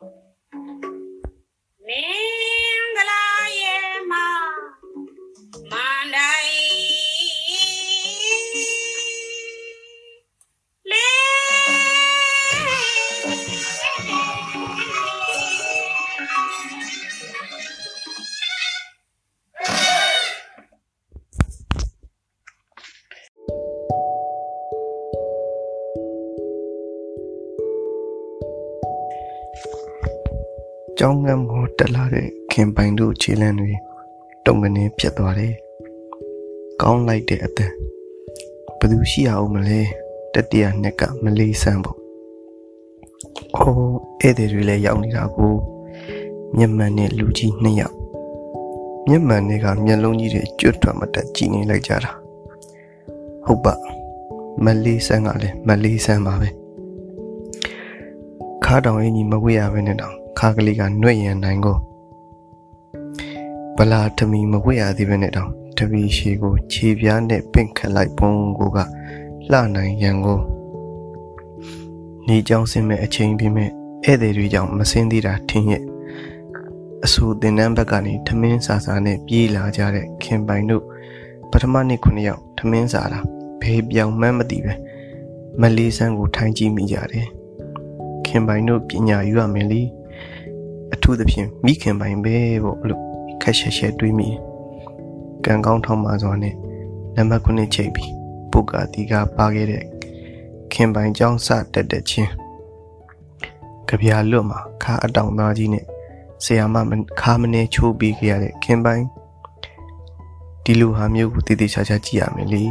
မ ကြောင်းကမ်းကိုတက်လာတဲ့ခင်ပိုင်တို့ခြေလမ်းတွေတုံကနေပြတ်သွားတယ်။ကောင်းလိုက်တဲ့အတန်ဘယ်သူရှိရအောင်မလဲတတိယနှစ်ကမလေးဆန်းပေါ့။အိုးဧည့်သည်တွေလည်းရောက်နေတာကိုမျက်မှန်နဲ့လူကြီးနှစ်ယောက်မျက်မှန်တွေကမျက်လုံးကြီးတွေကျွတ်ထွက်မတက်ကြည့်နေလိုက်ကြတာ။ဟုတ်ပါမလေးဆန်းကလည်းမလေးဆန်းပါပဲ။ခါတောင်အင်းကြီးမဝေ့ရဘဲနဲ့တောင် ခါကလေးကနှွဲ့ရန်နိုင်ကိုဗလာထမီမဝေ့ရသေးပဲနဲ့တောင်တပီရှည်ကိုခြေပြားနဲ့ပင့်ခတ်လိုက်ပုံကိုကလှနိုင်ရန်ကိုနေကြောင်စင်မဲ့အချိန်ပြင်းမဲ့ဧည့်သည်တွေကြောင့်မစင်းသေးတာထင်ရဲ့အဆူတင်တန်းဘက်ကနေထမင်းစာစာနဲ့ပြေးလာကြတဲ့ခင်ပိုင်တို့ပထမနေ့ခုနှစ်ယောက်ထမင်းစာတာဘေးပြောင်မှန်းမသိပဲမလေးဆန်းကိုထိုင်ကြည့်မိကြတယ်ခင်ပိုင်တို့ပညာယူရမယ်လीအ ထူးသဖြင့်မိခင်ပိုင်ပဲပေါ့လို့ခက်ရှက်ရှက်တွေးမိကံကောင်းထောင်းပါစွာနဲ့နံပါတ်9ချိတ်ပြီးပုဂ္ဂာတိကပါခဲ့တဲ့ခင်ပိုင်ကျောင်းစတက်တဲ့ချင်းကြပြာလွတ်မှာခါအတောင်သားကြီးနဲ့ဆရာမခါမနေချိုးပြီးခဲ့ရတဲ့ခင်ပိုင်ဒီလိုဟာမျိုးကိုတည်တည်ချာချာကြည့်ရမယ်လေ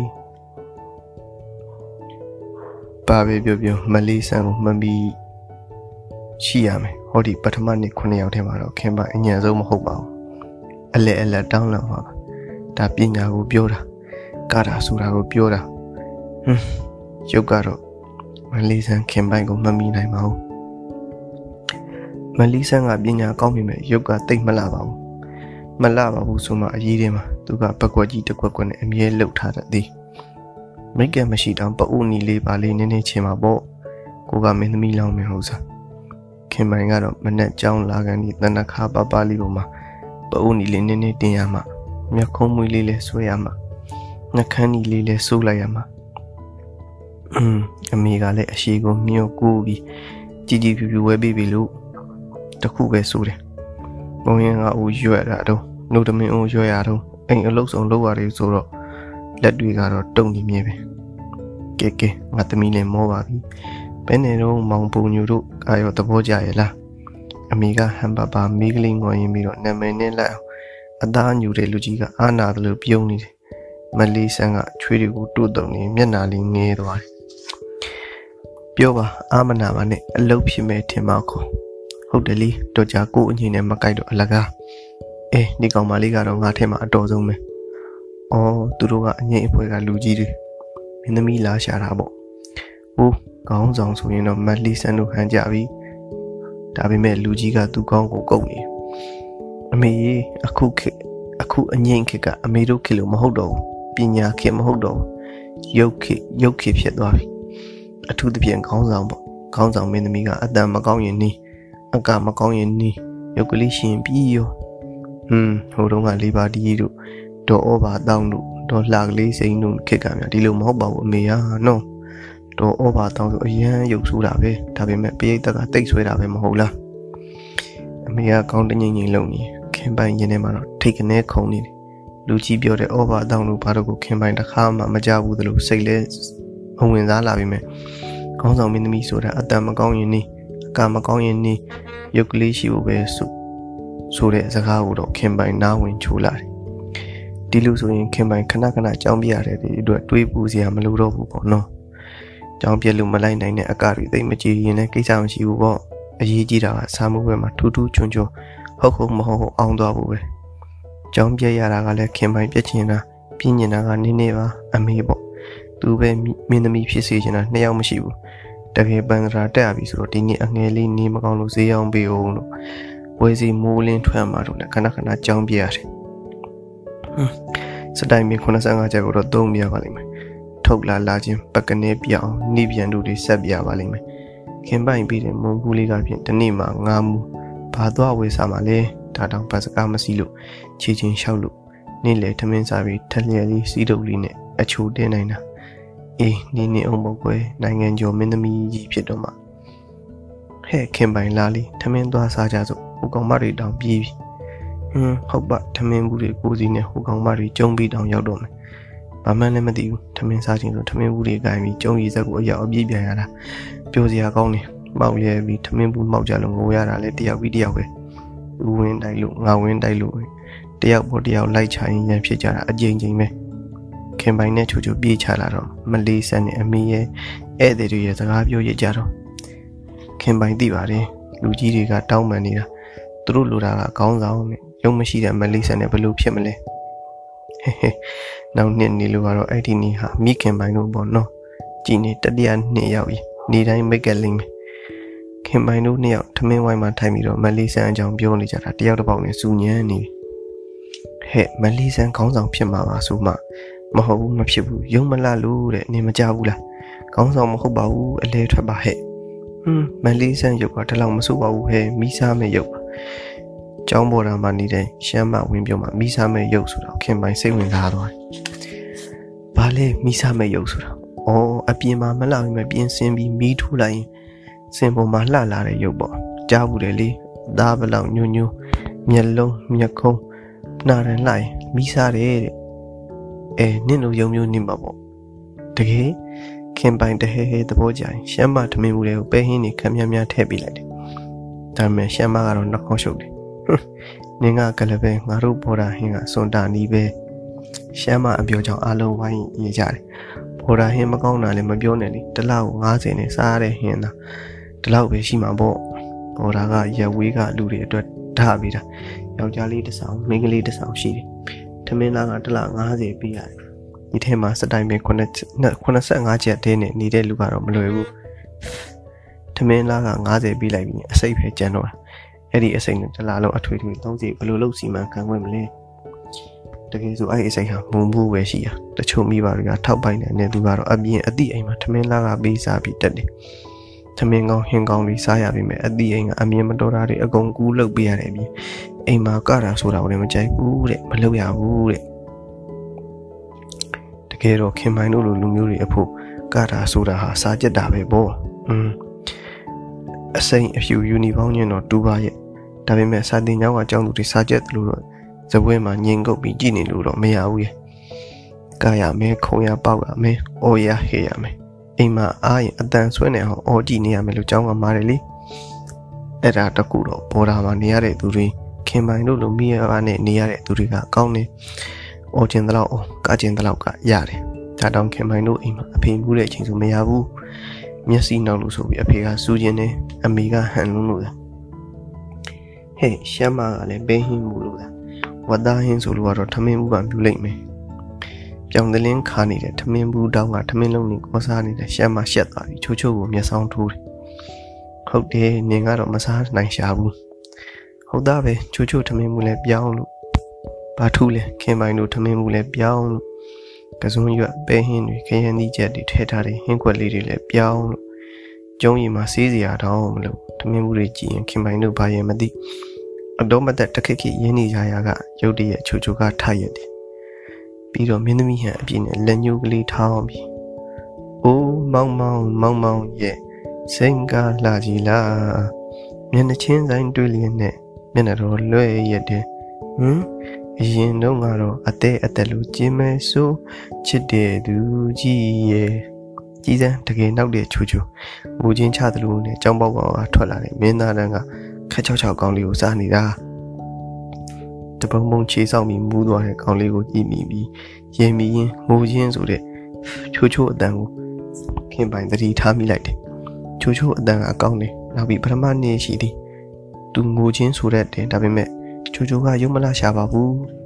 ပါပဲပြောပြောမလေးဆန်ကိုမမီရှိရမယ် ဟောဒီပထမနေ့9ယောက်ထဲမှာတော့ခင်ဗျအညံဆုံးမဟုတ်ပါဘူးအလဲအလဲတောင်းလန့်ပါပါဒါပညာကိုပြောတာကတာဆိုတာကိုပြောတာဟွန်းရုပ်ကတော့မလေးဆန်းခင်ပိုင်ကိုမမီနိုင်ပါဘူးမလေးဆန်းကပညာကောင်းပြီမဲ့ရုပ်ကတိတ်မလာပါဘူးမလာပါဘူးဆိုမှအရေးထဲမှာသူကပကွက်ကြီးတစ်ကွက်ကွက်နဲ့အမြဲလှုပ်ထားတတ်သည်မိတ်ကမရှိတောင်ပအုပ်နီလေးပါလေးနင်းနေချင်းပါပေါ့ကိုကမင်းသမီးလောင်းမယ်ဟုတ်စား ခင်မိုင်ကတော့မနဲ့ကြောင်းလာကန်ဒီတနခါပပလေးပေါ်မှာပအုပ်နီလေးနင်းနေတင်ရမှာမျက်ခုံးမွေးလေးလဲဆွဲရမှာနှခမ်းနီလေးလဲစိုးလိုက်ရမှာอืมအမေကလည်းအရှိကိုမြှော့ကူးပြီးကြည်ကြည်ဖြူဖြူဝဲပေးပြီလို့တခုပဲစိုးတယ်ဘုံရင်ကဦးရွက်တာတော့နှုတ်သမင်းဦးရွက်ရတော့အိမ်အလုတ်ဆောင်လောက်ရတယ်ဆိုတော့လက်တွေကတော့တုံနေမြဲပဲကဲကဲငါသမီးလည်းမောပါပြီ ဘယ်နဲ့တော့မောင်ပူညူတို့အာရောသဘောကျရဲ့လားအမေကဟမ်ဘာဘာမိကလေးငေါ်ရင်းပြီးတော့နာမည်နဲ့လိုက်အောင်အသားညူတဲ့လူကြီးကအာနာတယ်လို့ပြုံးနေတယ်မလေးဆန်းကချွေးတွေကိုတုတ်တုံနေမျက်နာလေးငဲသွားတယ်ပြောပါအာမနာပါနဲ့အလုတ်ဖြစ်မဲ့ထင်ပါခေါ်ဟုတ်တယ်လीတော့ကြကိုအငိမ့်နဲ့မကြိုက်တော့အလကားအေးဒီကောင်မလေးကတော့ငါထဲမှာအတော်ဆုံးပဲအော်သူတို့ကအငိမ့်အဖွဲကလူကြီးတွေမင်းသမီးလာရှာတာပေါ့ဟိုး ခေါင်းဆောင်ဆိုရင်တော့မတ်လီဆန်တို့ဟန်ကြပြီဒါပေမဲ့လူကြီးကသူ့ကောင်းကိုကုတ်နေအမေအခုခေတ်အခုအငိမ့်ခေတ်ကအမေတို့ခေတ်လို့မဟုတ်တော့ဘူးပညာခေတ်မဟုတ်တော့ဘူးရုပ်ခေတ်ရုပ်ခေတ်ဖြစ်သွားပြီအထူးသဖြင့်ခေါင်းဆောင်ပေါ့ခေါင်းဆောင်မင်းသမီးကအတန်မကောင်းရင်နီးအကမကောင်းရင်နီးရုပ်ကလေးရှင်ပြီးရောဟွန်းဟိုတုန်းကလေးပါတီးတို့ဒေါ်ဩဘာတောင်းတို့ဒေါ်လှကလေးစိန်တို့ခက်ကများဒီလိုမဟုတ်ပါဘူးအမေဟာနော် တော့ဩဘာတောင်းဆိုအရန်ရုပ်ဆိုးတာပဲဒါပေမဲ့ပရိသတ်ကတိတ်ဆွဲတာပဲမဟုတ်လားအမေကကောင်းတငိမ့်ငိမ့်လုံနေခင်ပိုင်ရင်ထဲမှာတော့ထိတ်ကနေခုံနေတယ်လူကြီးပြောတဲ့ဩဘာတောင်းလို့ဘာတော့ကိုခင်ပိုင်တစ်ခါမှမကြဘူးသလိုစိတ်လဲအဝင်စားလာပြီမဲ့ကောင်းဆောင်မင်းသမီးဆိုတာအတန်မကောင်းရင်နေအကမကောင်းရင်နေရုပ်ကလေးရှိဖို့ပဲဆိုဆိုတဲ့စကားကိုတော့ခင်ပိုင်နားဝင်ချိုးလာတယ်ဒီလိုဆိုရင်ခင်ပိုင်ခဏခဏကြောင်းပြရတယ်ဒီအတွက်တွေးပူစရာမလိုတော့ဘူးပေါ့နော် ကြောင်းပြက်လို့မလိုက်နိုင်တဲ့အကတွေသိမကြည်ရင်လည်းကိစ္စမရှိဘူးပေါ့အရေးကြီးတာကစာမှုဘက်မှာထူးထူးချွန်ချွန်ဟုတ်ဟုတ်မဟုတ်ဟုတ်အောင်သွားဖို့ပဲကြောင်းပြက်ရတာကလည်းခင်ပိုင်ပြက်ချင်တာပြင်းညင်တာကနည်းနည်းပါအမေပေါ့သူပဲမင်းသမီးဖြစ်စေချင်တာနှစ်ယောက်မရှိဘူးတကယ်ပန်ကရာတက်ရပြီဆိုတော့ဒီနေ့အငယ်လေးနေမကောင်းလို့ဈေးအောင်ပေးအောင်လို့ဝယ်စီမိုးလင်းထွက်မှာတော့လည်းခဏခဏကြောင်းပြရတယ်စတိုင်မီ85ချက်ကိုတော့သုံးပြပါလိမ့်မယ် ထုတ်လာလာချင်းပကနေပြောင်းနှိပြန်တို့တွေဆက်ပြပါလိမ့်မယ်ခင်ပိုင်ပြီးတဲ့မုံဘူးလေးကဖြင့်ဒီနေ့မှငါမူဘာသွားဝေစားမှလဲဒါတောင်ဘတ်စကားမစီလို့ခြေချင်းလျှောက်လို့နေ့လေထမင်းစားပြီးထက်လျက်လေးစီးတုပ်လေးနဲ့အချိုတင်းနိုင်တာအေးနေနေအောင်ပေါ့ကွယ်နိုင်ငံကျော်မင်းသမီးကြီးဖြစ်တော့မှဟဲ့ခင်ပိုင်လာလီထမင်းသွားစားကြစို့ဟိုကောင်မတွေတောင်ပြေးပြီဟင်းဟုတ်ပါထမင်းဘူးတွေကိုစီနဲ့ဟိုကောင်မတွေကျုံပြီးတောင်ရောက်တော့မယ် ဘာမှလည်းမသိဘူးထမင်းစားခြင်းဆိုထမင်းဘူးတွေကင်ပြီးကျုံရည်စက်ကိုအရောက်အပြည့်ပြန်ရတာပျော်စရာကောင်းတယ်မောက်ရဲပြီးထမင်းဘူးမောက်ကြလို့ငိုရတာလေတယောက်ပြီးတယောက်ပဲဦးဝင်းတိုက်လို့ငါဝင်းတိုက်လို့တယောက်ပေါ်တယောက်လိုက်ချရင်ရန်ဖြစ်ကြတာအကြိမ်ကြိမ်ပဲခင်ပိုင်နဲ့ချိုချိုပြေးချလာတော့မလေးဆန်နဲ့အမေရဲ့ဧည့်သည်တွေရဲ့စကားပြောရကြတော့ခင်ပိုင်သိပါတယ်လူကြီးတွေကတောင်းပန်နေတာသူတို့လိုတာကခေါင်းဆောင်နဲ့ရုံမရှိတဲ့မလေးဆန်နဲ့ဘယ်လိုဖြစ်မလဲဟဲဟဲ နောက်နှစ်နေလို့ကတော့အဲ့ဒီနေ့ဟာမိခင်ပိုင်တို့ပေါ့နော်ကြည်နေတတိယနှစ်ရောက်ပြီနေတိုင်းမိတ်ကလိမ့်မယ်ခင်ပိုင်တို့နှစ်ယောက်ထမင်းဝိုင်းမှာထိုင်ပြီးတော့မလေးဆန်အကြောင်းပြောနေကြတာတယောက်တစ်ပေါက်နဲ့စူညံနေဟဲ့မလေးဆန်ခေါင်းဆောင်ဖြစ်မှာပါဆိုမှမဟုတ်ဘူးမဖြစ်ဘူးယုံမလားလို့တဲ့နေမကြဘူးလားခေါင်းဆောင်မဟုတ်ပါဘူးအလဲထွက်ပါဟဲ့ဟွန်းမလေးဆန်ရုပ်ကတလောက်မဆိုးပါဘူးဟဲ့မိစားမဲ့ရုပ်ပါ ကျောင်းပေါ်တာမှာနေတဲ့ရှမ်းမဝင်းပြုံးမှာမိစားမဲ့ရုပ်ဆိုတော့ခင်ပိုင်စိတ်ဝင်စားသွားတယ်။ဘာလဲမိစားမဲ့ရုပ်ဆိုတာ။အော်အပြင်မှာမလှဘူးမပြင်ဆင်ပြီးမီးထိုးလိုက်ရင်စင်ပေါ်မှာလှလာတဲ့ရုပ်ပေါ့။ကြားဘူးတယ်လေ။သားဘလောက်ညွညွမျက်လုံးမျက်ခုံးနာရန်လိုက်မိစားတယ်တဲ့။အဲနင့်လိုယုံမျိုးနေမှာပေါ့။တကယ်ခင်ပိုင်တဟဲဟဲသဘောကြရင်ရှမ်းမထမင်းမှုတွေကိုပဲဟင်းနေခံမြမြထည့်ပေးလိုက်တယ်။ဒါပေမဲ့ရှမ်းမကတော့နှောက်ရှုပ်တယ် နင်းကကလည်းပဲငါတို့ဘော်ဒါဟင်းကစွန်တာနီးပဲရှမ်းမအပြောကြောင့်အလုံးဝိုင်းရေးကြတယ်ဘော်ဒါဟင်းမကောင်းတာလည်းမပြောနဲ့လေတစ်လောက်90နဲ့စားရတဲ့ဟင်းသာဒီလောက်ပဲရှိမှာပေါ့ဘော်ဒါကရက်ဝေးကလူတွေအတွက်ဓာပေးတာယောက်ျားလေးတစ်ဆောင်မိန်းကလေးတစ်ဆောင်ရှိတယ်ထမင်းသားကတစ်လောက်90ပေးရတယ်ဒီထဲမှာစတိုင်ပင်85ချက်တင်းနဲ့နေတဲ့လူကတော့မလွယ်ဘူးထမင်းသားက90ပေးလိုက်ပြီးအစိတ်ပဲကျန်တော့တာ အဲ့ဒီအစိမ်နဲ့တစ်လားလုံးအထွေထွေသုံးစီဘယ်လိုလုပ်စီမံခံခွင့်မလဲတကယ်ဆိုအဲ့ဒီအစိမ်ဟာမုံမှုပဲရှိတာတချို့မိဘတွေကထောက်ပိုက်နေတဲ့သူကတော့အပြင်အသည့်အိမ်မှာထမင်းလာကပေးစားပြီးတက်တယ်ထမင်းကောင်းဟင်းကောင်းတွေစားရပြီမဲ့အသည့်အိမ်ကအမြင်မတော်တာတွေအကုန်ကူးလုပ်ပေးရတယ်ပြီးအိမ်မှာကတာဆိုတာကိုလည်းမကြိုက်ဘူးတဲ့မလုပ်ရဘူးတဲ့တကယ်တော့ခင်မိုင်းတို့လိုလူမျိုးတွေအဖို့ကတာဆိုတာဟာစားကြက်တာပဲပေါ့อืม အစိမ်းအဖြူယူနီဖောင်းညင်တော့တူပါရဲ့ဒါပေမဲ့စာတင်ကျောင်းကကျောင်းသူတွေစာချက်လို့တော့ဇပွဲမှာညင်ကုတ်ပြီးကြည်နေလို့တော့မရဘူးရဲ့ကာရမဲခုံရပေါက်ရမဲအော်ရဟေးရမဲအိမ်မှာအားရင်အတန်ဆွဲနေအောင်အော်ကြည့်နေရမယ်လို့ကျောင်းကမာတယ်လေအဲ့ဒါတကူတော့ဘော်ဒါမှာနေရတဲ့သူတွေခင်ပိုင်တို့လိုမိရပါနဲ့နေရတဲ့သူတွေကကောင်းနေအော်ကျင်တလောက်အော်ကကျင်တလောက်ကရတယ်ဒါတောင်ခင်ပိုင်တို့အိမ်မှာအဖေမှုတဲ့အချိန်ဆိုမရဘူး မျက်စိနောက်လို့ဆိုပြီးအဖေကစူးခြင်းနဲ့အမေကဟန်လုံးလို့လားဟဲ့ရှမ်းမကလည်းဘဲဟင်းမှုလို့လားဝတ်သားဟင်းဆိုလို့ကတော့ထမင်းဘူးပါပြူလိုက်မယ်ပြောင်သလင်းခါနေတဲ့ထမင်းဘူးတောင်းကထမင်းလုံးနဲ့ကောစားနေတဲ့ရှမ်းမရှက်သွားပြီးချိုးချိုးကိုမျက်စောင်းထိုးတယ်ဟုတ်တယ်နင်ကတော့မစားနိုင်ရှာဘူးဟုတ်သားပဲချိုးချိုးထမင်းဘူးလည်းပြောင်းလို့ဘာထူးလဲခင်ပိုင်တို့ထမင်းဘူးလည်းပြောင်းလို့ ကစုံရွက်ပဲဟင်းတွေခရမ်းသီးချက်တွေထည့်ထားတဲ့ဟင်းခွက်လေးတွေလည်းပြောင်းလို့ကျုံးရီမှာစေးစရာတောင်းမလို့ထမင်းမှုတွေကြည့်ရင်ခင်ပိုင်တို့ဘာရင်မသိအတော်မသက်တခက်ခက်ရင်းနေရရာကရုတ်တရက်ချိုချိုကထရက်တယ်ပြီးတော့မင်းသမီးဟန်အပြည့်နဲ့လက်ညှိုးကလေးထောင်းပြီးအိုးမောင်မောင်မောင်မောင်ရဲ့စိန်ကလာကြီးလားမျက်နှချင်းဆိုင်တွေ့လျက်နဲ့မျက်နှာတော်လွဲ့ရက်တယ်ဟမ် အရင်တော့ကတော့အသေးအသက်လို့ကျင်းမဲဆိုချစ်တဲ့သူကြီးရဲ့ကြီးစံတကယ်နောက်တဲ့ချူချူမူချင်းချသလိုနဲ့ကြောင်းပေါက်ပေါက်ကထွက်လာတဲ့မင်းသားတန်းကခက်ချောက်ချောက်ကောင်းလေးကိုစားနေတာတပုံပုံခြေဆောင်ပြီးမူးသွားတဲ့ကောင်းလေးကိုကြည့်မိပြီးရင်မီရင်မူချင်းဆိုတဲ့ချိုးချိုးအတန်ကိုခင်ပိုင်သတိထားမိလိုက်တယ်ချိုးချိုးအတန်ကအကောင်းတယ်နောက်ပြီးပထမနေ့ရှိသည်သူငိုချင်းဆိုတဲ့တင်ဒါပေမဲ့ ချိုချိုကရုံမလာရှာပါဘူး